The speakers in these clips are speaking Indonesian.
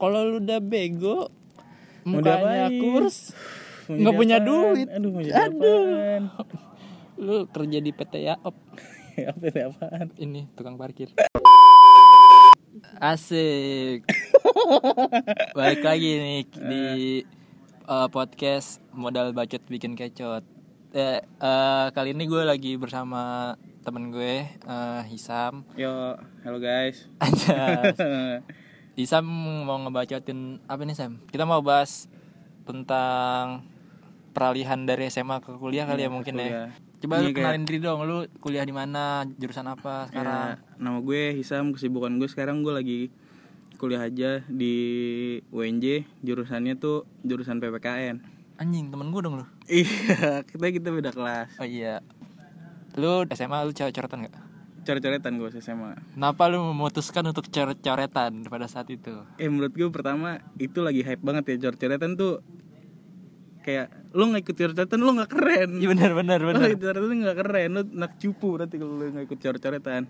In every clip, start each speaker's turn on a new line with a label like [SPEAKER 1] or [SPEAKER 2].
[SPEAKER 1] kalau lu udah bego mukanya kurs nggak punya duit.
[SPEAKER 2] Aduh, mau jadi
[SPEAKER 1] Aduh.
[SPEAKER 2] apaan?
[SPEAKER 1] lu kerja di PT Yaop
[SPEAKER 2] apa itu apaan?
[SPEAKER 1] ini tukang parkir. Asik. Balik lagi nih di uh, podcast modal bacot bikin kecot. Eh, eh, kali ini gue lagi bersama temen gue eh, Hisam.
[SPEAKER 2] Yo, halo guys.
[SPEAKER 1] aja Hisam mau ngebacotin apa nih Sam kita mau bahas tentang peralihan dari SMA ke kuliah kali ya mungkin ya
[SPEAKER 2] kuliah.
[SPEAKER 1] coba
[SPEAKER 2] Ini
[SPEAKER 1] lu
[SPEAKER 2] kayak-
[SPEAKER 1] kenalin diri dong lu kuliah di mana jurusan apa sekarang
[SPEAKER 2] Ya, nama gue Hisam, kesibukan gue sekarang gue lagi kuliah aja di UNJ, jurusannya tuh jurusan PPKN.
[SPEAKER 1] anjing temen gue dong lu
[SPEAKER 2] Iya, kita kita beda kelas.
[SPEAKER 1] Oh iya. Lu SMA lu coret-coretan gak?
[SPEAKER 2] Coret-coretan gue SMA.
[SPEAKER 1] Kenapa lu memutuskan untuk coret-coretan pada saat itu?
[SPEAKER 2] Eh menurut gue pertama itu lagi hype banget ya coret-coretan tuh kayak lu nggak ikut coret-coretan lu nggak keren.
[SPEAKER 1] Iya benar benar
[SPEAKER 2] Lu
[SPEAKER 1] benar.
[SPEAKER 2] ikut coret-coretan nggak keren, lu nak cupu berarti kalau lu nggak ikut coret-coretan.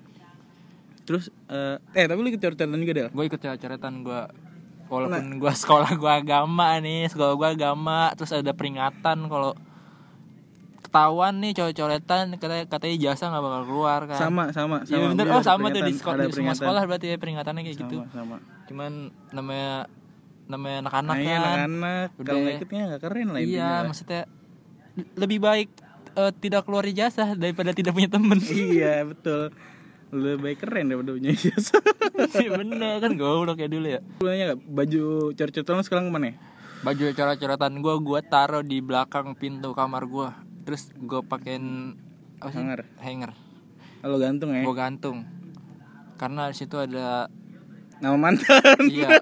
[SPEAKER 2] Terus eh eh tapi lu ikut coret-coretan juga deh.
[SPEAKER 1] Gue ikut coret-coretan gue walaupun gua sekolah gua agama nih, sekolah gua agama, terus ada peringatan kalau ketahuan nih coret-coretan katanya katanya jasa nggak bakal keluar kan.
[SPEAKER 2] Sama sama sama.
[SPEAKER 1] Iya bener,
[SPEAKER 2] Gue
[SPEAKER 1] oh sama tuh di, sekolah, di semua sekolah berarti ya peringatannya kayak gitu.
[SPEAKER 2] Sama sama.
[SPEAKER 1] Cuman namanya namanya anak-anak
[SPEAKER 2] Nah, iya,
[SPEAKER 1] kan.
[SPEAKER 2] anak-anak kalau
[SPEAKER 1] Udah.
[SPEAKER 2] nggak keren lah
[SPEAKER 1] Iya, maksudnya lebih baik eh, tidak keluar ijazah daripada tidak punya temen.
[SPEAKER 2] iya betul lebih baik keren daripada punya ijazah
[SPEAKER 1] Iya bener kan goblok ya dulu ya.
[SPEAKER 2] nanya nggak baju coret-coretan lu sekarang ke mana ya?
[SPEAKER 1] Baju coret-coretan gue gue taruh di belakang pintu kamar gue. Terus gue pakein apa sih?
[SPEAKER 2] Hanger.
[SPEAKER 1] Hanger.
[SPEAKER 2] Kalau gantung ya
[SPEAKER 1] Gue gantung. Karena di situ ada
[SPEAKER 2] nama mantan
[SPEAKER 1] iya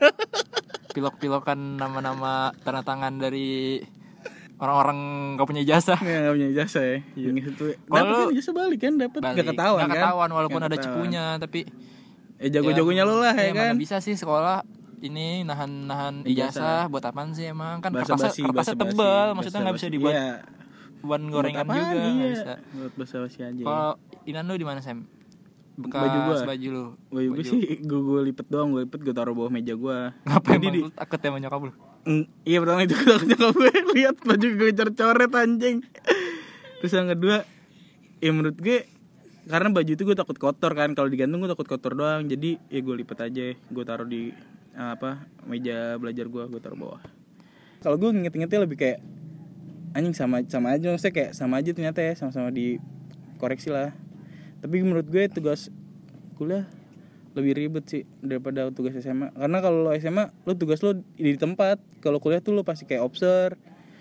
[SPEAKER 1] pilok-pilokan nama-nama tanda tangan dari orang-orang gak punya jasa.
[SPEAKER 2] ya nggak punya ijazah ya
[SPEAKER 1] Iya.
[SPEAKER 2] Itu
[SPEAKER 1] Kalau
[SPEAKER 2] dapat
[SPEAKER 1] lu-
[SPEAKER 2] kan ijazah balik kan dapat nggak ketahuan
[SPEAKER 1] Nggak
[SPEAKER 2] kan
[SPEAKER 1] ketahuan walaupun
[SPEAKER 2] Nggak
[SPEAKER 1] ada
[SPEAKER 2] ketahuan.
[SPEAKER 1] cepunya tapi
[SPEAKER 2] eh jago-jagonya lu lah ya
[SPEAKER 1] Iya, mana
[SPEAKER 2] kan
[SPEAKER 1] bisa sih sekolah ini nahan-nahan ijazah buat apaan sih emang kan
[SPEAKER 2] Bahasa
[SPEAKER 1] kertasnya,
[SPEAKER 2] basi,
[SPEAKER 1] kertasnya
[SPEAKER 2] bahasa
[SPEAKER 1] tebal
[SPEAKER 2] basi,
[SPEAKER 1] maksudnya nggak bisa dibuat
[SPEAKER 2] Iya.
[SPEAKER 1] Buat gorengan
[SPEAKER 2] Buat
[SPEAKER 1] juga
[SPEAKER 2] iya.
[SPEAKER 1] bisa.
[SPEAKER 2] Buat bahasa basi aja ya.
[SPEAKER 1] kalau inan lu di mana Sam? Bekas
[SPEAKER 2] Baju gua.
[SPEAKER 1] baju lu.
[SPEAKER 2] Baju gue sih gue gue lipet doang gue lipet gue taruh bawah meja gue
[SPEAKER 1] ngapain
[SPEAKER 2] di-
[SPEAKER 1] takut ya nyokap lu?
[SPEAKER 2] Mm, iya pertama itu gue nyokap gue lihat baju gue coret-coret anjing. Terus yang kedua ya menurut gue karena baju itu gue takut kotor kan. Kalau digantung gue takut kotor doang. Jadi ya gue lipet aja. Gue taruh di apa meja belajar gue gue taruh bawah. Kalau gue nginget-ngingetnya lebih kayak anjing sama sama aja maksudnya kayak sama aja ternyata ya sama-sama di koreksi lah. Tapi menurut gue tugas kuliah lebih ribet sih daripada tugas SMA karena kalau lo SMA lo tugas lo di tempat. Kalau kuliah tuh lo pasti kayak observe.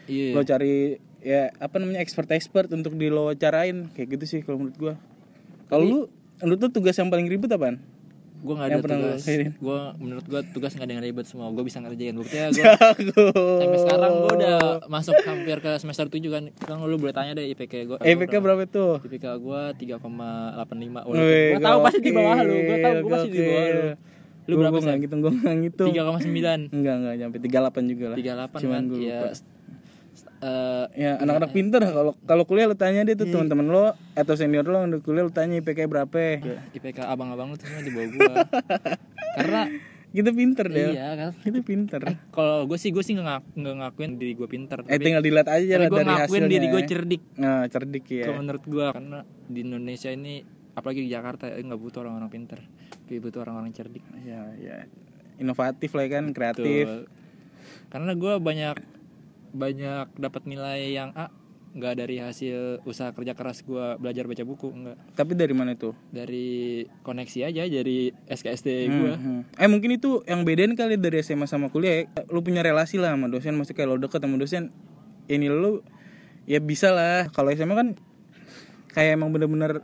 [SPEAKER 1] Iya.
[SPEAKER 2] Lo cari ya apa namanya expert expert untuk di lo carain. Kayak gitu sih kalau menurut gua kalau lu menurut lu tugas yang paling ribet apaan
[SPEAKER 1] gue nggak ada tugas. gue menurut gue tugas nggak ada yang ribet semua. Gue bisa ngerjain. Buktinya gue sampai sekarang gue udah masuk hampir ke semester 7 kan. Kan lu boleh tanya deh IPK gue
[SPEAKER 2] EPK berapa tuh
[SPEAKER 1] IPK gue 3,85 Walaupun
[SPEAKER 2] Wih,
[SPEAKER 1] Gue tahu pasti di bawah lu. Gue tahu gue pasti di bawah lu. Lu
[SPEAKER 2] Gua-
[SPEAKER 1] berapa sih?
[SPEAKER 2] nggak ngitung gua nggak ngitung.
[SPEAKER 1] 3,9
[SPEAKER 2] enggak enggak nyampe 38 juga lah.
[SPEAKER 1] 38
[SPEAKER 2] cuman
[SPEAKER 1] kan
[SPEAKER 2] gua
[SPEAKER 1] ya
[SPEAKER 2] lupa
[SPEAKER 1] eh,
[SPEAKER 2] ya anak-anak pinter. Kalau kalau kuliah lu tanya deh tuh teman-teman lo atau senior lo yang udah kuliah lu tanya IPK berapa?
[SPEAKER 1] IPK abang-abang lu tuh di bawah gue Karena
[SPEAKER 2] kita pinter deh.
[SPEAKER 1] Iya kan?
[SPEAKER 2] Kita pinter.
[SPEAKER 1] Kalau gue sih gue sih nggak ngak- ngakuin diri gue pinter.
[SPEAKER 2] Eh
[SPEAKER 1] Tapi,
[SPEAKER 2] tinggal dilihat aja lah
[SPEAKER 1] gue
[SPEAKER 2] dari
[SPEAKER 1] ngakuin
[SPEAKER 2] hasilnya.
[SPEAKER 1] diri gue cerdik.
[SPEAKER 2] Nah cerdik ya
[SPEAKER 1] Kalau menurut gue Karena di Indonesia ini Apalagi di Jakarta eh, nggak butuh orang-orang pinter. Tapi butuh orang-orang cerdik.
[SPEAKER 2] Ya ya inovatif lah ya kan kreatif.
[SPEAKER 1] Betul. Karena gue banyak banyak dapat nilai yang A nggak dari hasil usaha kerja keras gue belajar baca buku enggak
[SPEAKER 2] tapi dari mana tuh
[SPEAKER 1] dari koneksi aja dari SKSD gue
[SPEAKER 2] Hmm, hmm. eh mungkin itu yang bedain kali dari SMA sama kuliah ya. lu punya relasi lah sama dosen maksudnya kayak lo deket sama dosen ini lu ya bisa lah. Kalau SMA kan kayak emang bener-bener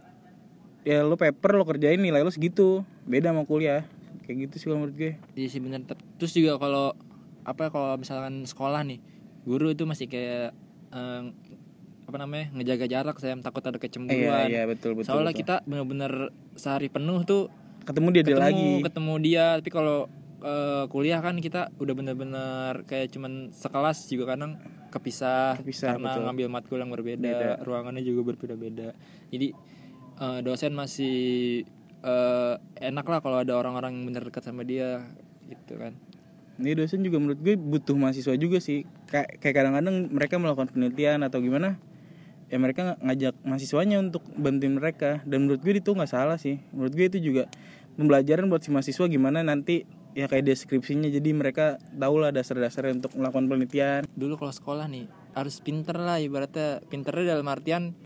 [SPEAKER 2] ya lu paper lo kerjain nilai lo segitu. Beda sama kuliah. Kayak gitu sih kalau menurut gue.
[SPEAKER 1] Iya sih bener. Terus juga kalau apa kalau misalkan sekolah nih guru itu masih kayak eh, apa namanya ngejaga jarak saya takut ada
[SPEAKER 2] iya
[SPEAKER 1] kecemburuan
[SPEAKER 2] iya betul betul,
[SPEAKER 1] soalnya
[SPEAKER 2] betul.
[SPEAKER 1] kita bener-bener sehari penuh tuh
[SPEAKER 2] ketemu dia dia
[SPEAKER 1] ketemu
[SPEAKER 2] lagi
[SPEAKER 1] ketemu dia tapi kalau eh, kuliah kan kita udah bener-bener kayak cuman sekelas juga kadang kepisah,
[SPEAKER 2] Kepisah,
[SPEAKER 1] karena
[SPEAKER 2] betul.
[SPEAKER 1] ngambil matkul yang berbeda
[SPEAKER 2] Beda.
[SPEAKER 1] ruangannya juga berbeda-beda jadi eh, dosen masih eh, enak lah kalau ada orang-orang yang bener dekat sama dia gitu kan
[SPEAKER 2] Ini dosen juga menurut gue butuh mahasiswa juga sih. Kayak kadang-kadang mereka melakukan penelitian atau gimana, ya mereka ng- ngajak mahasiswanya untuk bantuin mereka. Dan menurut gue itu nggak salah sih. Menurut gue itu juga pembelajaran buat si mahasiswa gimana nanti ya kayak deskripsinya. Jadi mereka tahu lah dasar-dasarnya untuk melakukan penelitian.
[SPEAKER 1] dulu kalau sekolah nih harus pinter lah ibaratnya pinternya dalam artian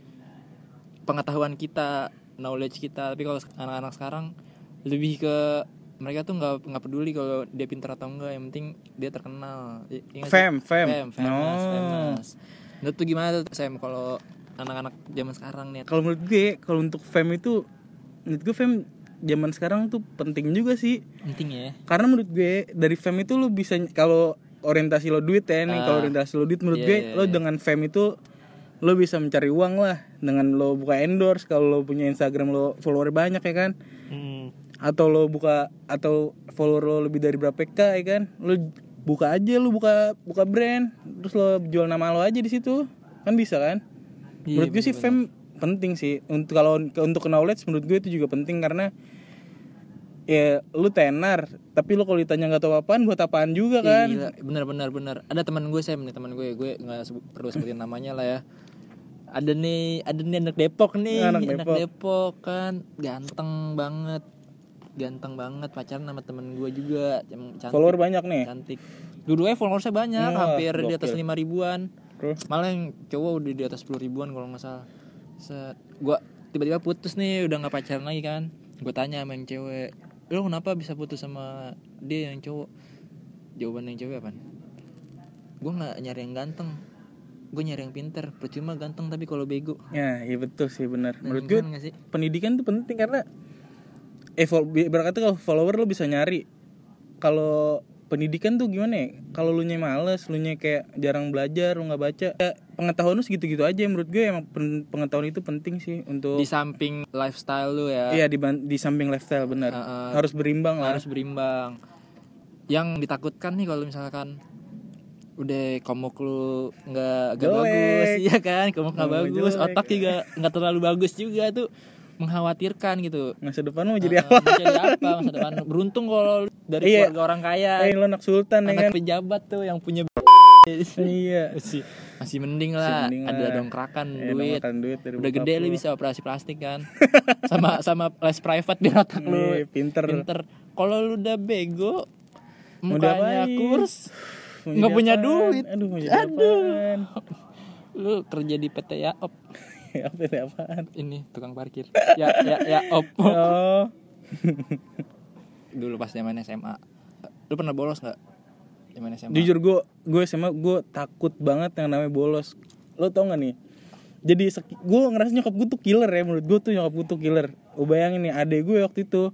[SPEAKER 1] pengetahuan kita knowledge kita tapi kalau anak-anak sekarang lebih ke mereka tuh nggak nggak peduli kalau dia pinter atau enggak yang penting dia terkenal ingat sih?
[SPEAKER 2] Fame, fame.
[SPEAKER 1] fame famous,
[SPEAKER 2] Oh.
[SPEAKER 1] famous. menurut tuh gimana tuh Sam kalau anak-anak zaman sekarang nih
[SPEAKER 2] Kalau menurut gue, kalau untuk fame itu, menurut gue fame zaman sekarang tuh penting juga sih.
[SPEAKER 1] penting ya
[SPEAKER 2] karena menurut gue dari fame itu lu bisa kalau orientasi lo duit ya nih
[SPEAKER 1] Ah.
[SPEAKER 2] kalau orientasi lo duit menurut
[SPEAKER 1] Iya,
[SPEAKER 2] gue
[SPEAKER 1] iya,
[SPEAKER 2] lo
[SPEAKER 1] iya.
[SPEAKER 2] dengan fame itu lo bisa mencari uang lah dengan lo buka endorse kalau lo punya Instagram lo follower banyak ya kan. Atau lo buka atau follower lo lebih dari berapa k ya kan? Lo buka aja lo buka buka brand terus lo jual nama lo aja di situ. Kan bisa kan?
[SPEAKER 1] Iya,
[SPEAKER 2] menurut gue sih fame penting sih. Untuk kalau untuk knowledge menurut gue itu juga penting karena ya lu tenar. Tapi lu kalau ditanya nggak tahu apaan buat apaan juga kan?
[SPEAKER 1] Gila, bener bener bener. Ada teman gue Sam nih teman gue, gue nggak sebut, perlu sebutin namanya lah ya. Ada nih, ada nih anak Depok nih,
[SPEAKER 2] Anak Depok.
[SPEAKER 1] Depok kan, ganteng banget, ganteng banget pacaran sama temen gue juga, cantik,
[SPEAKER 2] follower banyak nih
[SPEAKER 1] cantik. Dua-duanya followersnya banyak,
[SPEAKER 2] Wah,
[SPEAKER 1] hampir di atas lima ribuan.
[SPEAKER 2] terus
[SPEAKER 1] Malah yang cowok udah di atas 10 ribuan kalau nggak salah. Set, gua tiba-tiba putus nih, udah nggak pacaran lagi kan. Gue tanya sama yang cewek, lo kenapa bisa putus sama dia yang cowok? Jawaban yang cewek apa? Gue nggak nyari yang ganteng, gue nyari yang pinter. Percuma ganteng tapi kalau bego.
[SPEAKER 2] ya iya betul sih benar
[SPEAKER 1] Nah,
[SPEAKER 2] menurut gue pendidikan tuh penting karena eh berkata kalau follower lo bisa nyari. Kalau pendidikan tuh gimana ya? Kalau lu nya males lu nya kayak jarang belajar lu nggak baca ya, pengetahuan lu segitu-gitu aja. Menurut gue emang pen- pengetahuan itu penting sih untuk
[SPEAKER 1] Di samping lifestyle lu ya,
[SPEAKER 2] iya di, di samping lifestyle benar.
[SPEAKER 1] Uh-uh.
[SPEAKER 2] harus berimbang lah.
[SPEAKER 1] Harus berimbang. Yang ditakutkan nih kalau misalkan udah komuk lu nggak nggak bagus iya kan? Komuk nggak
[SPEAKER 2] Komuk
[SPEAKER 1] bagus
[SPEAKER 2] jelek.
[SPEAKER 1] otak juga nggak terlalu bagus juga tuh mengkhawatirkan gitu.
[SPEAKER 2] Masa depan mau jadi
[SPEAKER 1] Ah,
[SPEAKER 2] apa?
[SPEAKER 1] mau jadi apa? Masa depan lu? beruntung kalau lu dari
[SPEAKER 2] Iya.
[SPEAKER 1] keluarga orang kaya.
[SPEAKER 2] Eh lu anak sultan ya kan?
[SPEAKER 1] anak pejabat tuh yang punya
[SPEAKER 2] iya.
[SPEAKER 1] Masih masih mending lah.
[SPEAKER 2] mending
[SPEAKER 1] ada
[SPEAKER 2] lah.
[SPEAKER 1] dongkrakan
[SPEAKER 2] Eh,
[SPEAKER 1] duit.
[SPEAKER 2] duit dari
[SPEAKER 1] udah gede lu
[SPEAKER 2] lu.
[SPEAKER 1] bisa operasi plastik kan? Sama sama les private biar otak lu.
[SPEAKER 2] Iya, pinter.
[SPEAKER 1] pinter. Kalau lu udah bego mukanya kurs nggak
[SPEAKER 2] jadi
[SPEAKER 1] punya duit.
[SPEAKER 2] Aduh jadi
[SPEAKER 1] Aduh.
[SPEAKER 2] apaan?
[SPEAKER 1] Lu kerja di PT Yaop
[SPEAKER 2] apa ini apaan?
[SPEAKER 1] Ini tukang parkir. Ya ya ya op
[SPEAKER 2] oh.
[SPEAKER 1] Dulu pas zaman SMA lu pernah bolos nggak? Zaman SMA
[SPEAKER 2] jujur gue gue sama gue takut banget yang namanya bolos. Lo tau gak nih? Jadi gue ngerasa nyokap gue tuh killer ya menurut gue tuh nyokap gue tuh killer. Gue bayangin nih adek gue waktu itu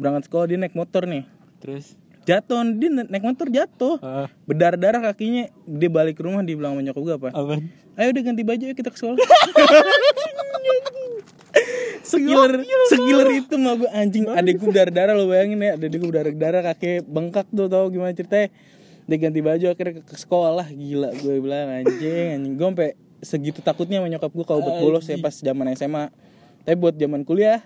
[SPEAKER 2] berangkat sekolah dia naik motor nih.
[SPEAKER 1] Terus
[SPEAKER 2] jatuh dia na- naik motor jatuh.
[SPEAKER 1] Ah,
[SPEAKER 2] berdarah darah kakinya dia balik ke rumah dia bilang sama nyokap gue apa? Ayo udah ganti baju ya kita ke sekolah. Sekiller sekiller itu mah gue anjing adek gue berdarah darah lo bayangin ya. Adek gue berdarah darah kaki bengkak tuh tau gimana ceritanya. Dia ganti baju akhirnya ke, ke sekolah. Gila gue bilang anjing anjing. Gue sampai segitu takutnya sama nyokap gue kalau buat bolos ya pas zaman SMA tapi buat zaman kuliah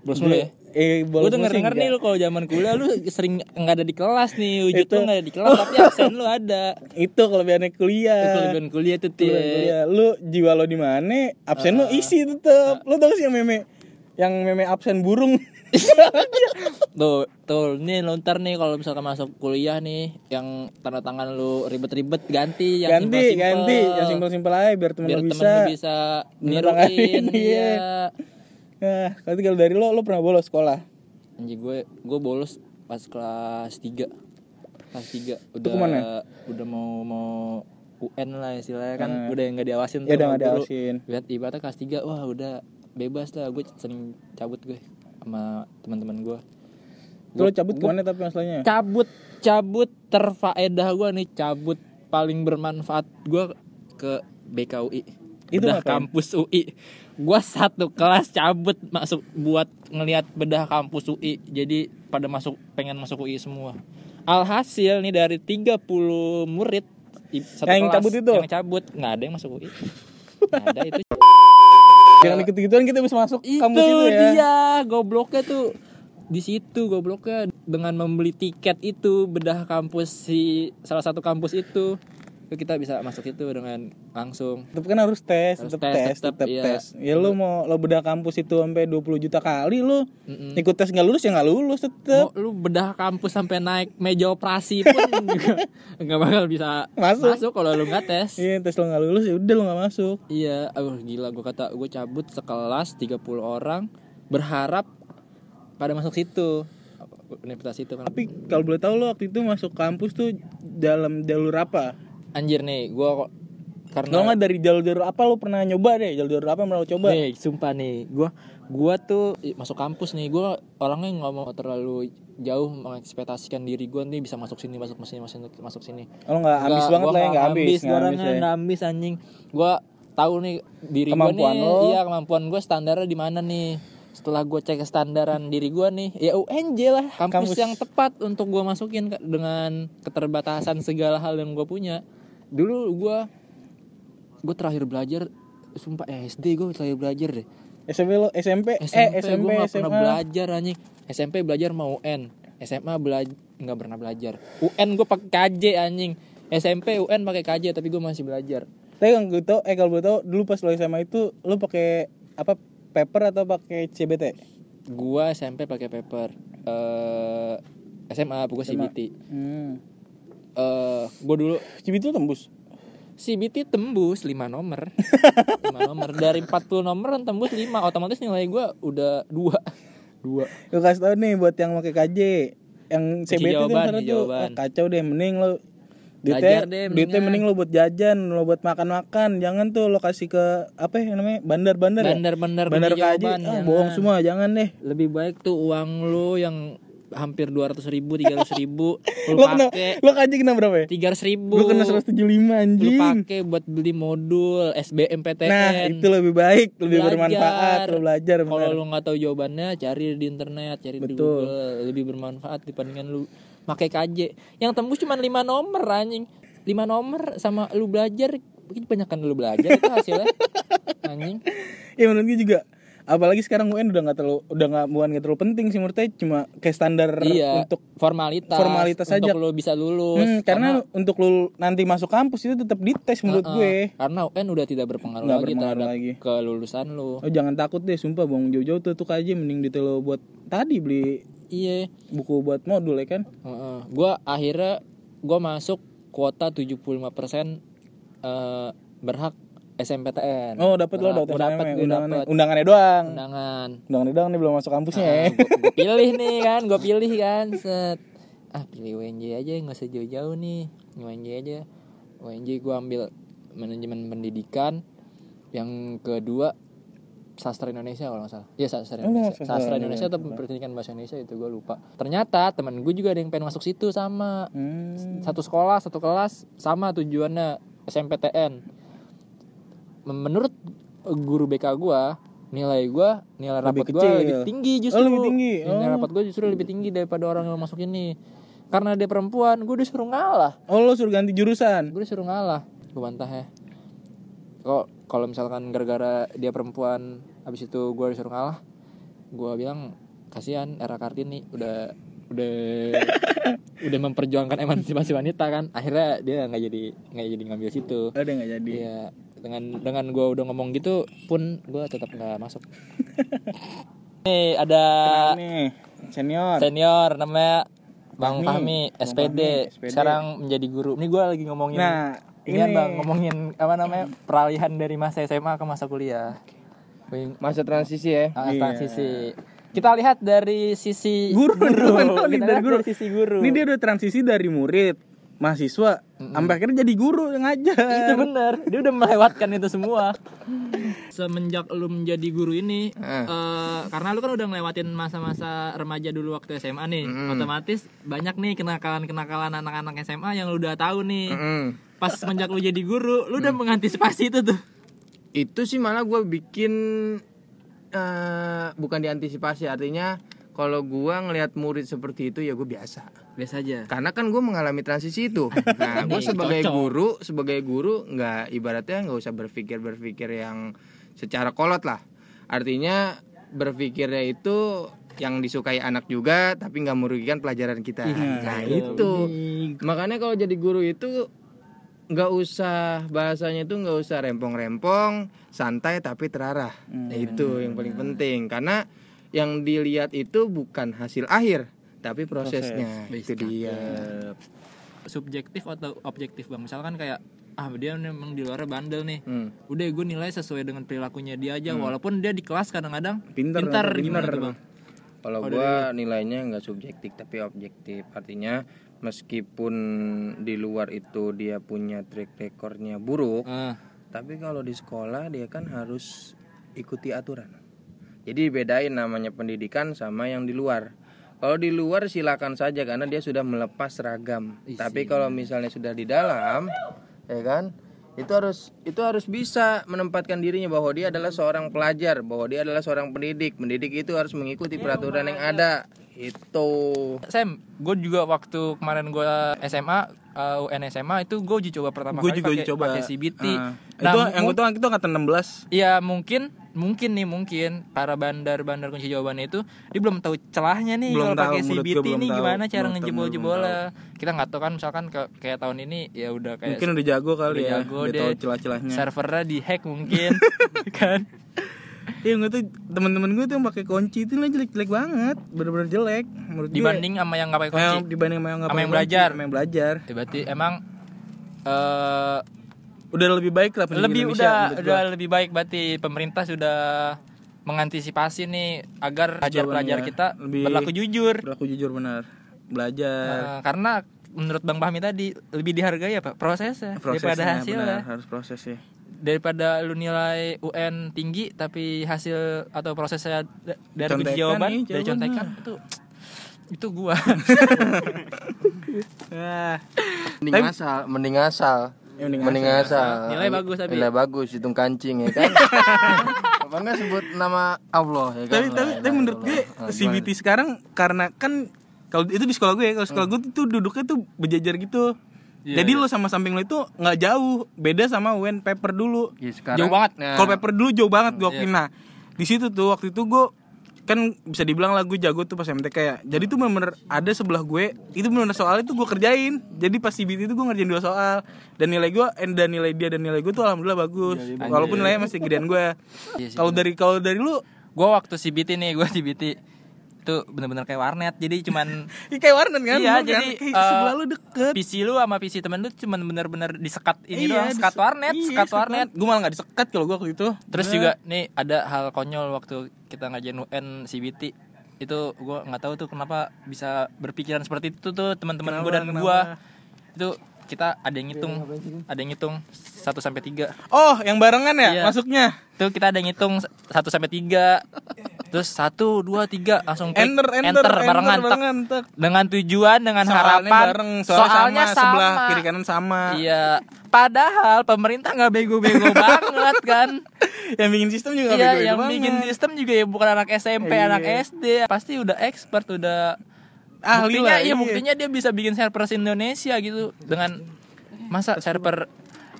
[SPEAKER 1] bolos mulu ya
[SPEAKER 2] eh
[SPEAKER 1] Gue
[SPEAKER 2] bolos
[SPEAKER 1] denger denger nih lu kalau zaman kuliah lu sering nggak ada di kelas nih, wujud
[SPEAKER 2] Itu.
[SPEAKER 1] lu nggak ada di kelas tapi absen lu ada.
[SPEAKER 2] itu kelebihannya kuliah
[SPEAKER 1] Itu kelebihan kuliah tuh Tie.
[SPEAKER 2] kuliah. lu jiwa lo di mana absen lo isi tetep lo tau gak sih yang meme yang meme absen burung
[SPEAKER 1] Tuh, tuh nih lu ntar nih kalau misalkan masuk kuliah nih yang tanda tangan lu ribet-ribet ganti yang
[SPEAKER 2] ganti
[SPEAKER 1] simpel-simpel.
[SPEAKER 2] ganti yang simpel simpel aja biar temen
[SPEAKER 1] biar
[SPEAKER 2] lo
[SPEAKER 1] temen
[SPEAKER 2] bisa
[SPEAKER 1] lu bisa niruin
[SPEAKER 2] iya. Nah kalau dari lo lo pernah bolos sekolah?
[SPEAKER 1] Anjir gue gue bolos pas kelas 3 kelas 3 udah
[SPEAKER 2] ke mana?
[SPEAKER 1] udah mau mau UN lah istilahnya kan. Udah nggak diawasin
[SPEAKER 2] ya udah nggak
[SPEAKER 1] guru.
[SPEAKER 2] diawasin.
[SPEAKER 1] Lihat ibaratnya kelas 3 wah udah bebas lah. Gue sering cabut gue sama teman-teman gue.
[SPEAKER 2] Lo cabut ke mana tapi masalahnya?
[SPEAKER 1] Cabut cabut terfaedah gue nih. Cabut paling bermanfaat gue ke BKUI
[SPEAKER 2] Itu
[SPEAKER 1] bedah
[SPEAKER 2] ngapain?
[SPEAKER 1] kampus UI gue satu kelas cabut masuk buat ngelihat bedah kampus UI jadi pada masuk pengen masuk UI semua. Alhasil nih dari 30 murid satu
[SPEAKER 2] Yang
[SPEAKER 1] kelas
[SPEAKER 2] cabut itu?
[SPEAKER 1] yang cabut nggak ada yang masuk UI nggak ada itu
[SPEAKER 2] jangan ikut gituan kita bisa masuk
[SPEAKER 1] itu
[SPEAKER 2] kampus itu ya.
[SPEAKER 1] dia gobloknya tuh. Di situ gobloknya dengan membeli tiket itu bedah kampus si salah satu kampus itu kita bisa masuk itu dengan langsung
[SPEAKER 2] Tetep kan harus tes,
[SPEAKER 1] Harus
[SPEAKER 2] tetep
[SPEAKER 1] tes, tetep,
[SPEAKER 2] tetep
[SPEAKER 1] iya.
[SPEAKER 2] tes. Ya lu mau lo bedah kampus itu sampai 20 juta kali lu
[SPEAKER 1] Mm-mm.
[SPEAKER 2] ikut tes nggak lulus ya nggak lulus tetep.
[SPEAKER 1] Mau lu bedah kampus sampai naik meja operasi pun juga nggak bakal bisa
[SPEAKER 2] Masuk.
[SPEAKER 1] masuk kalau lu nggak tes
[SPEAKER 2] Iya tes lo nggak lulus ya udah lo nggak masuk.
[SPEAKER 1] Iya, aduh gila gue kata gue cabut sekelas 30 orang berharap pada masuk situ universitas itu kan.
[SPEAKER 2] Tapi kalau boleh tahu lo waktu itu masuk kampus tuh dalam jalur apa?
[SPEAKER 1] Anjir nih, gue kok karena
[SPEAKER 2] nggak dari jalur-jalur apa lo pernah nyoba deh? Jalur-jalur apa yang pernah lo coba?
[SPEAKER 1] nih, sumpah nih, gue gua tuh masuk kampus nih, gue orangnya nggak mau terlalu jauh mengekspektasikan diri gue nih bisa masuk sini, masuk sini, masuk sini, masuk sini.
[SPEAKER 2] Lo nggak ambis banget lah ya nggak ambis,
[SPEAKER 1] gua
[SPEAKER 2] ambis
[SPEAKER 1] orangnya
[SPEAKER 2] ya.
[SPEAKER 1] nggak ambis anjing. Gue tahu nih diri gue nih,
[SPEAKER 2] lo.
[SPEAKER 1] iya kemampuan gue standarnya di mana nih. Setelah gue cek standaran diri gue nih, ya UNJ lah, kampus,
[SPEAKER 2] Kampus.
[SPEAKER 1] yang tepat untuk gue masukin dengan keterbatasan segala hal yang gue punya. Dulu gue gue terakhir belajar, sumpah eh, SD gue terakhir belajar deh.
[SPEAKER 2] SMP lo SMP,
[SPEAKER 1] SMP,
[SPEAKER 2] eh SMP
[SPEAKER 1] gue gak pernah belajar anjing SMP belajar mau UN SMA belajar nggak pernah belajar UN gue pakai KJ anjing SMP UN pakai KJ tapi gue masih belajar
[SPEAKER 2] Tapi yang gue tau, eh kalau boleh tau dulu pas lo SMA itu lo pakai apa paper atau pakai CBT?
[SPEAKER 1] gue SMP pakai paper eh SMA gue CBT
[SPEAKER 2] Hmm.
[SPEAKER 1] Eh gue dulu.
[SPEAKER 2] CBT lo tembus.
[SPEAKER 1] CBT tembus 5 nomor. 5 nomor. Dari 40 nomor tembus 5 otomatis nilai gue udah 2 2
[SPEAKER 2] Gue kasih tau nih buat yang pakai KJ yang CBT
[SPEAKER 1] jawaban, kunci
[SPEAKER 2] tuh
[SPEAKER 1] jawaban.
[SPEAKER 2] ah, kacau deh mending lo
[SPEAKER 1] Belajar
[SPEAKER 2] duitnya,
[SPEAKER 1] deh,
[SPEAKER 2] duitnya mending lo buat jajan lo buat makan-makan. Jangan tuh lo kasih ke apa ya namanya bandar-bandar ya?
[SPEAKER 1] bandar-bandar
[SPEAKER 2] bandar
[SPEAKER 1] kunci
[SPEAKER 2] KJ
[SPEAKER 1] jawaban,
[SPEAKER 2] ah,
[SPEAKER 1] jangan.
[SPEAKER 2] bohong semua jangan deh.
[SPEAKER 1] Lebih baik tuh uang lu yang hampir 200 ribu 300 ribu lu pakai
[SPEAKER 2] lo KJ kena berapa ya?
[SPEAKER 1] 300 ribu.
[SPEAKER 2] Gue kena 175
[SPEAKER 1] lu
[SPEAKER 2] anjing.
[SPEAKER 1] pakai buat beli modul SBMPTN
[SPEAKER 2] nah itu lebih baik lebih
[SPEAKER 1] Belajar.
[SPEAKER 2] bermanfaat lo belajar
[SPEAKER 1] kalau lu nggak tahu jawabannya cari di internet cari di
[SPEAKER 2] Betul.
[SPEAKER 1] Google lebih bermanfaat dibandingkan lu pakai KJ yang tembus cuma 5 nomor anjing. 5 nomor sama lu belajar mungkin banyak kan lu belajar itu hasilnya. Anjing.
[SPEAKER 2] Ya menurut gue juga apalagi sekarang UN udah nggak terlalu udah nggak bukan nggak terlalu penting sih menurut saya cuma kayak standar
[SPEAKER 1] iya
[SPEAKER 2] untuk
[SPEAKER 1] formalitas
[SPEAKER 2] formalitas
[SPEAKER 1] untuk
[SPEAKER 2] aja.
[SPEAKER 1] lu bisa lulus
[SPEAKER 2] Hmm, karena, untuk lu nanti masuk kampus itu tetap dites menurut
[SPEAKER 1] Heeh.
[SPEAKER 2] gue
[SPEAKER 1] Karena UN udah tidak berpengaruh
[SPEAKER 2] Nggak
[SPEAKER 1] lagi
[SPEAKER 2] berpengaruh
[SPEAKER 1] terhadap
[SPEAKER 2] lagi.
[SPEAKER 1] kelulusan lu.
[SPEAKER 2] oh jangan takut deh sumpah bang jauh-jauh tuh tuh aja mending detail lo buat tadi beli
[SPEAKER 1] Iya.
[SPEAKER 2] buku buat modul ya kan
[SPEAKER 1] Heeh. Gua akhirnya gua masuk kuota 75% eh berhak SMPTN.
[SPEAKER 2] oh dapat lo dapat
[SPEAKER 1] dapet, gua
[SPEAKER 2] undangannya doang
[SPEAKER 1] undangan.
[SPEAKER 2] undangannya doang nih belum masuk kampusnya ya
[SPEAKER 1] Nah, gua, gua pilih nih kan, gua pilih kan. Set. Ah, pilih UNJ aja nggak usah jauh-jauh nih. UNJ aja. UNJ gua ambil manajemen pendidikan. Yang kedua sastra Indonesia kalau nggak salah. Iya sastra
[SPEAKER 2] Oh,
[SPEAKER 1] Indonesia.
[SPEAKER 2] sastra
[SPEAKER 1] sastra Indonesia atau pendidikan bahasa Indonesia itu gue lupa. Ternyata temen gue juga ada yang pengen masuk situ sama
[SPEAKER 2] hmm.
[SPEAKER 1] satu sekolah satu kelas sama tujuannya SMPTN. Menurut guru BK gua nilai gua nilai
[SPEAKER 2] Lebih
[SPEAKER 1] rapot gua
[SPEAKER 2] kecil.
[SPEAKER 1] lebih tinggi justru.
[SPEAKER 2] Oh, lebih tinggi.
[SPEAKER 1] Nilai
[SPEAKER 2] Oh.
[SPEAKER 1] rapot gua justru lebih tinggi daripada orang yang masuk ini. Karena dia perempuan, gue disuruh ngalah.
[SPEAKER 2] oh lo suruh ganti jurusan
[SPEAKER 1] Gue disuruh ngalah. Gue bantah ya. Kok kalau misalkan gara-gara dia perempuan habis itu gue disuruh ngalah, gue bilang kasihan era Kartini udah udah udah memperjuangkan emansipasi wanita kan akhirnya dia nggak jadi nggak jadi ngambil situ
[SPEAKER 2] oh dia nggak jadi
[SPEAKER 1] Iya, dengan dengan gue udah ngomong gitu pun gue tetap nggak masuk. Nih ada
[SPEAKER 2] nih senior
[SPEAKER 1] senior namanya Bang
[SPEAKER 2] Fahmi.
[SPEAKER 1] Fahmi,
[SPEAKER 2] Bang
[SPEAKER 1] SPD.
[SPEAKER 2] Fahmi, SPD.
[SPEAKER 1] Sekarang menjadi guru. Ini gue lagi ngomongin.
[SPEAKER 2] nah
[SPEAKER 1] ini kan bang ngomongin apa namanya peralihan dari masa SMA ke masa kuliah.
[SPEAKER 3] Masa transisi ya.
[SPEAKER 1] ah,
[SPEAKER 2] Iya.
[SPEAKER 1] transisi. Kita lihat dari sisi
[SPEAKER 2] Guru, guru.
[SPEAKER 1] Kita
[SPEAKER 2] dari
[SPEAKER 1] lihat
[SPEAKER 2] guru.
[SPEAKER 1] dari sisi guru.
[SPEAKER 2] Ini dia udah transisi dari murid, mahasiswa, sampai akhirnya jadi guru yang ngajar.
[SPEAKER 1] itu bener dia udah melewatkan itu semua. Semenjak lu menjadi guru ini eh, karena lu kan udah ngelewatin masa-masa remaja dulu waktu SMA nih otomatis banyak nih kenakalan-kenakalan anak-anak SMA yang lu udah tahu nih.
[SPEAKER 3] Mm.
[SPEAKER 1] pas semenjak lu jadi guru lu udah mengantisipasi itu tuh.
[SPEAKER 3] Itu sih malah gue bikin eh bukan diantisipasi artinya kalau gua ngelihat murid seperti itu ya gue biasa.
[SPEAKER 1] Biasa aja.
[SPEAKER 3] Karena kan gue mengalami transisi itu. Nah, gue sebagai
[SPEAKER 1] cocok.
[SPEAKER 3] guru, sebagai guru nggak ibaratnya nggak usah berpikir berpikir yang secara kolot lah. Artinya berpikirnya itu yang disukai anak juga tapi nggak merugikan pelajaran kita. Nah itu. Makanya kalau jadi guru itu nggak usah bahasanya itu nggak usah rempong-rempong santai tapi terarah. Nah, itu yang paling penting. Karena yang dilihat itu bukan hasil akhir tapi prosesnya itu dia.
[SPEAKER 1] Subjektif atau objektif bang? Misalkan kayak ah dia memang di luar bandel nih.
[SPEAKER 3] Hmm.
[SPEAKER 1] udah gue nilai sesuai dengan perilakunya dia aja walaupun dia di kelas kadang-kadang pintar gimana tuh bang?
[SPEAKER 3] Kalau gua nilainya nggak subjektif tapi objektif. Artinya meskipun di luar itu dia punya track recordnya buruk,
[SPEAKER 1] Ah,
[SPEAKER 3] tapi kalau di sekolah dia kan harus ikuti aturan. Jadi bedain namanya pendidikan sama yang di luar. Kalau di luar silakan saja karena dia sudah melepas seragam. Tapi kalau misalnya sudah di dalam, ya kan? Itu harus itu harus bisa menempatkan dirinya bahwa dia adalah seorang pelajar, bahwa dia adalah seorang pendidik. Pendidik itu harus mengikuti peraturan yang ada. Itu.
[SPEAKER 1] Sam gue juga waktu kemarin gue SMA uh, UN SMA itu gue uji coba pertama
[SPEAKER 2] gue
[SPEAKER 1] kali
[SPEAKER 2] juga
[SPEAKER 1] pakai-
[SPEAKER 2] coba
[SPEAKER 1] pakai CBT
[SPEAKER 2] Ah.
[SPEAKER 1] Nah,
[SPEAKER 2] itu yang itu itu angkatan 16
[SPEAKER 1] Iya mungkin mungkin nih mungkin para bandar-bandar kunci jawabannya itu dia belum tahu celahnya nih
[SPEAKER 2] Belum
[SPEAKER 1] kalau
[SPEAKER 2] tahu,
[SPEAKER 1] pakai
[SPEAKER 2] gue
[SPEAKER 1] CBT nih
[SPEAKER 2] tahu.
[SPEAKER 1] gimana cara ngejebol-jebolnya kita nggak tahu kan misalkan ke, kayak tahun ini ya udah kayak
[SPEAKER 2] mungkin udah jago kali
[SPEAKER 1] udah
[SPEAKER 2] ya
[SPEAKER 1] jago
[SPEAKER 2] udah tahu celah-celahnya.
[SPEAKER 1] servernya di hack mungkin kan?
[SPEAKER 2] Iya nggak tuh teman-teman gue tuh yang pakai kunci itu lah jelek-jelek banget bener-bener jelek menurut gue
[SPEAKER 1] dibanding sama yang nggak pakai kunci.
[SPEAKER 2] yang dibanding sama yang nggak pakai
[SPEAKER 1] yang
[SPEAKER 2] kunci,
[SPEAKER 1] belajar.
[SPEAKER 2] sama yang belajar.
[SPEAKER 1] Ya, berarti emang eh
[SPEAKER 2] udah lebih baik lah
[SPEAKER 1] lebih
[SPEAKER 2] Indonesia,
[SPEAKER 1] udah udah lebih baik berarti pemerintah sudah mengantisipasi nih agar pelajar-pelajar kita
[SPEAKER 2] lebih-
[SPEAKER 1] berlaku jujur.
[SPEAKER 2] berlaku jujur benar. Belajar.
[SPEAKER 1] Eh, karena menurut Bang Fahmi tadi lebih dihargai apa? Prosesnya, daripada
[SPEAKER 2] prosesnya
[SPEAKER 1] hasilnya.
[SPEAKER 2] benar. Harus proses ya
[SPEAKER 1] daripada lu nilai UN tinggi tapi hasil atau prosesnya da- dari
[SPEAKER 2] Contekan
[SPEAKER 1] jawaban
[SPEAKER 2] nih,
[SPEAKER 1] dari contekan itu itu gua.
[SPEAKER 2] Ah
[SPEAKER 3] Mending asal, mending asal.
[SPEAKER 2] Ya, mending
[SPEAKER 3] mending asal.
[SPEAKER 1] Nilai bagus tapi.
[SPEAKER 3] Nilai bagus, hitung kancing ya kan. Apa enggak sebut nama Allah ya kan.
[SPEAKER 2] tapi tapi tapi menurut gue CBT sekarang karena kan kalau itu di sekolah gue ya kalau sekolah gue tuh duduknya tuh berjajar gitu
[SPEAKER 1] Iya,
[SPEAKER 2] jadi lo sama samping lo itu nggak jauh beda sama UN paper dulu
[SPEAKER 3] Ya, sekarang,
[SPEAKER 1] Jauh banget.
[SPEAKER 3] Nah,
[SPEAKER 2] kalau paper dulu jauh banget gue
[SPEAKER 1] Iya.
[SPEAKER 2] akuin. nah di situ tuh waktu itu gue kan bisa dibilang lah gue jago tuh pas MTK ya. Jadi tuh bener-bener ada sebelah gue itu bener soalnya tuh gue kerjain. Jadi pas CBT itu gue ngerjain dua soal. Dan nilai gue eh, dan nilai dia dan nilai gue tuh alhamdulillah bagus. Walaupun nilainya masih gedean gue.
[SPEAKER 1] Iya
[SPEAKER 2] kalau dari kalau dari lu?
[SPEAKER 1] Gua waktu CBT nih gua CBT itu bener-bener kayak warnet. Jadi cuman
[SPEAKER 2] kayak warnet kan?
[SPEAKER 1] Iya, jadi,
[SPEAKER 2] kan? kayak sebelah lu deket.
[SPEAKER 1] PC lu sama PC temen lu cuman bener-bener disekat ini
[SPEAKER 2] Iya,
[SPEAKER 1] doang sekat warnet
[SPEAKER 2] iya,
[SPEAKER 1] sekat warnet.
[SPEAKER 2] Gue malah gak disekat kalau gue waktu itu.
[SPEAKER 1] Terus juga nih ada hal konyol waktu kita ngajain UN CBT itu gua nggak tahu tuh kenapa bisa berpikiran seperti itu tuh teman-teman gue dan
[SPEAKER 2] kenapa?
[SPEAKER 1] itu kita ada yang ngitung ada yang ngitung 1 sampai 3
[SPEAKER 2] Oh yang barengan ya
[SPEAKER 1] Iya.
[SPEAKER 2] masuknya
[SPEAKER 1] itu kita ada yang ngitung 1 sampai 3 terus 1 2 3 langsung klik
[SPEAKER 2] Enter enter enter,
[SPEAKER 1] barengan tek.
[SPEAKER 2] barengan
[SPEAKER 1] dengan tujuan dengan
[SPEAKER 2] Soalnya
[SPEAKER 1] harapan
[SPEAKER 2] bareng soalnya, sama, sebelah
[SPEAKER 1] sama.
[SPEAKER 2] kiri kanan sama
[SPEAKER 1] iya padahal pemerintah nggak bego-bego banget kan
[SPEAKER 2] Yang bikin sistem juga
[SPEAKER 1] Iya,
[SPEAKER 2] bego-bego
[SPEAKER 1] yang
[SPEAKER 2] banget.
[SPEAKER 1] bikin sistem juga ya bukan anak SMP,
[SPEAKER 2] Iya.
[SPEAKER 1] anak SD. Pasti udah expert, udah
[SPEAKER 2] Ahli
[SPEAKER 1] buktinya,
[SPEAKER 2] lah,
[SPEAKER 1] iya,
[SPEAKER 2] iya.
[SPEAKER 1] buktinya dia bisa bikin server Indonesia gitu dengan masa server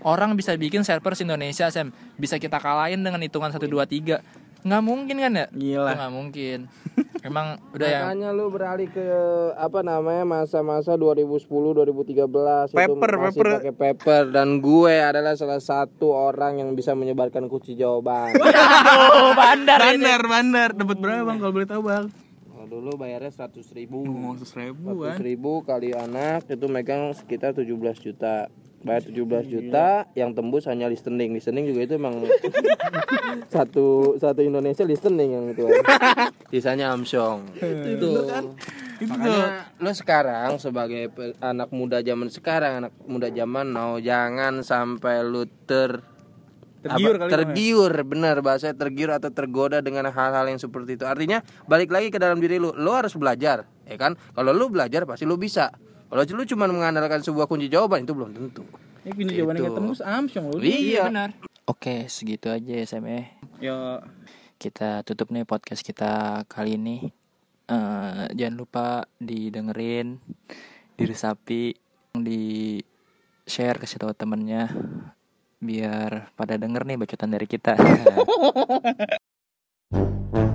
[SPEAKER 1] orang bisa bikin server Indonesia, Sam. Bisa kita kalahin dengan hitungan 1 2 3. Nggak mungkin kan ya?
[SPEAKER 2] Gila.
[SPEAKER 1] Nggak mungkin. Emang udah ya.
[SPEAKER 3] Makanya lu beralih ke apa namanya masa-masa 2010 2013
[SPEAKER 2] Paper,
[SPEAKER 3] itu masih
[SPEAKER 2] paper.
[SPEAKER 3] pakai paper dan gue adalah salah satu orang yang bisa menyebarkan kunci jawaban.
[SPEAKER 1] Oh, bandar ini.
[SPEAKER 2] Bandar bandar dapat berapa bang kalau boleh tahu bang
[SPEAKER 3] dulu bayarnya 100 ribu.
[SPEAKER 2] Oh seribu kan
[SPEAKER 3] 100 ribu kali anak itu megang sekitar 17 juta. Bayar 17 juta yang tembus hanya listening. Listening juga itu emang satu satu Indonesia listening yang itu. Sisanya Amsong. itu. Makanya lo sekarang sebagai anak muda zaman sekarang, anak muda zaman now jangan sampai lu ter
[SPEAKER 2] Tergiur
[SPEAKER 3] apa,
[SPEAKER 2] kali
[SPEAKER 3] tergiur benar bahasa tergiur atau tergoda dengan hal-hal yang seperti itu artinya balik lagi ke dalam diri lu lu harus belajar ya kan kalau lu belajar pasti lu bisa kalau lu cuma mengandalkan sebuah kunci jawaban itu belum tentu.
[SPEAKER 2] Ini kunci jawaban yang tembus Amsyong lu
[SPEAKER 3] iya.
[SPEAKER 1] Benar. Oke, segitu aja ya Sam ya.
[SPEAKER 2] Ya
[SPEAKER 1] kita tutup nih podcast kita kali ini. Eh, jangan lupa didengerin diresapi di share kasih tahu temennya biar pada denger nih bacotan dari kita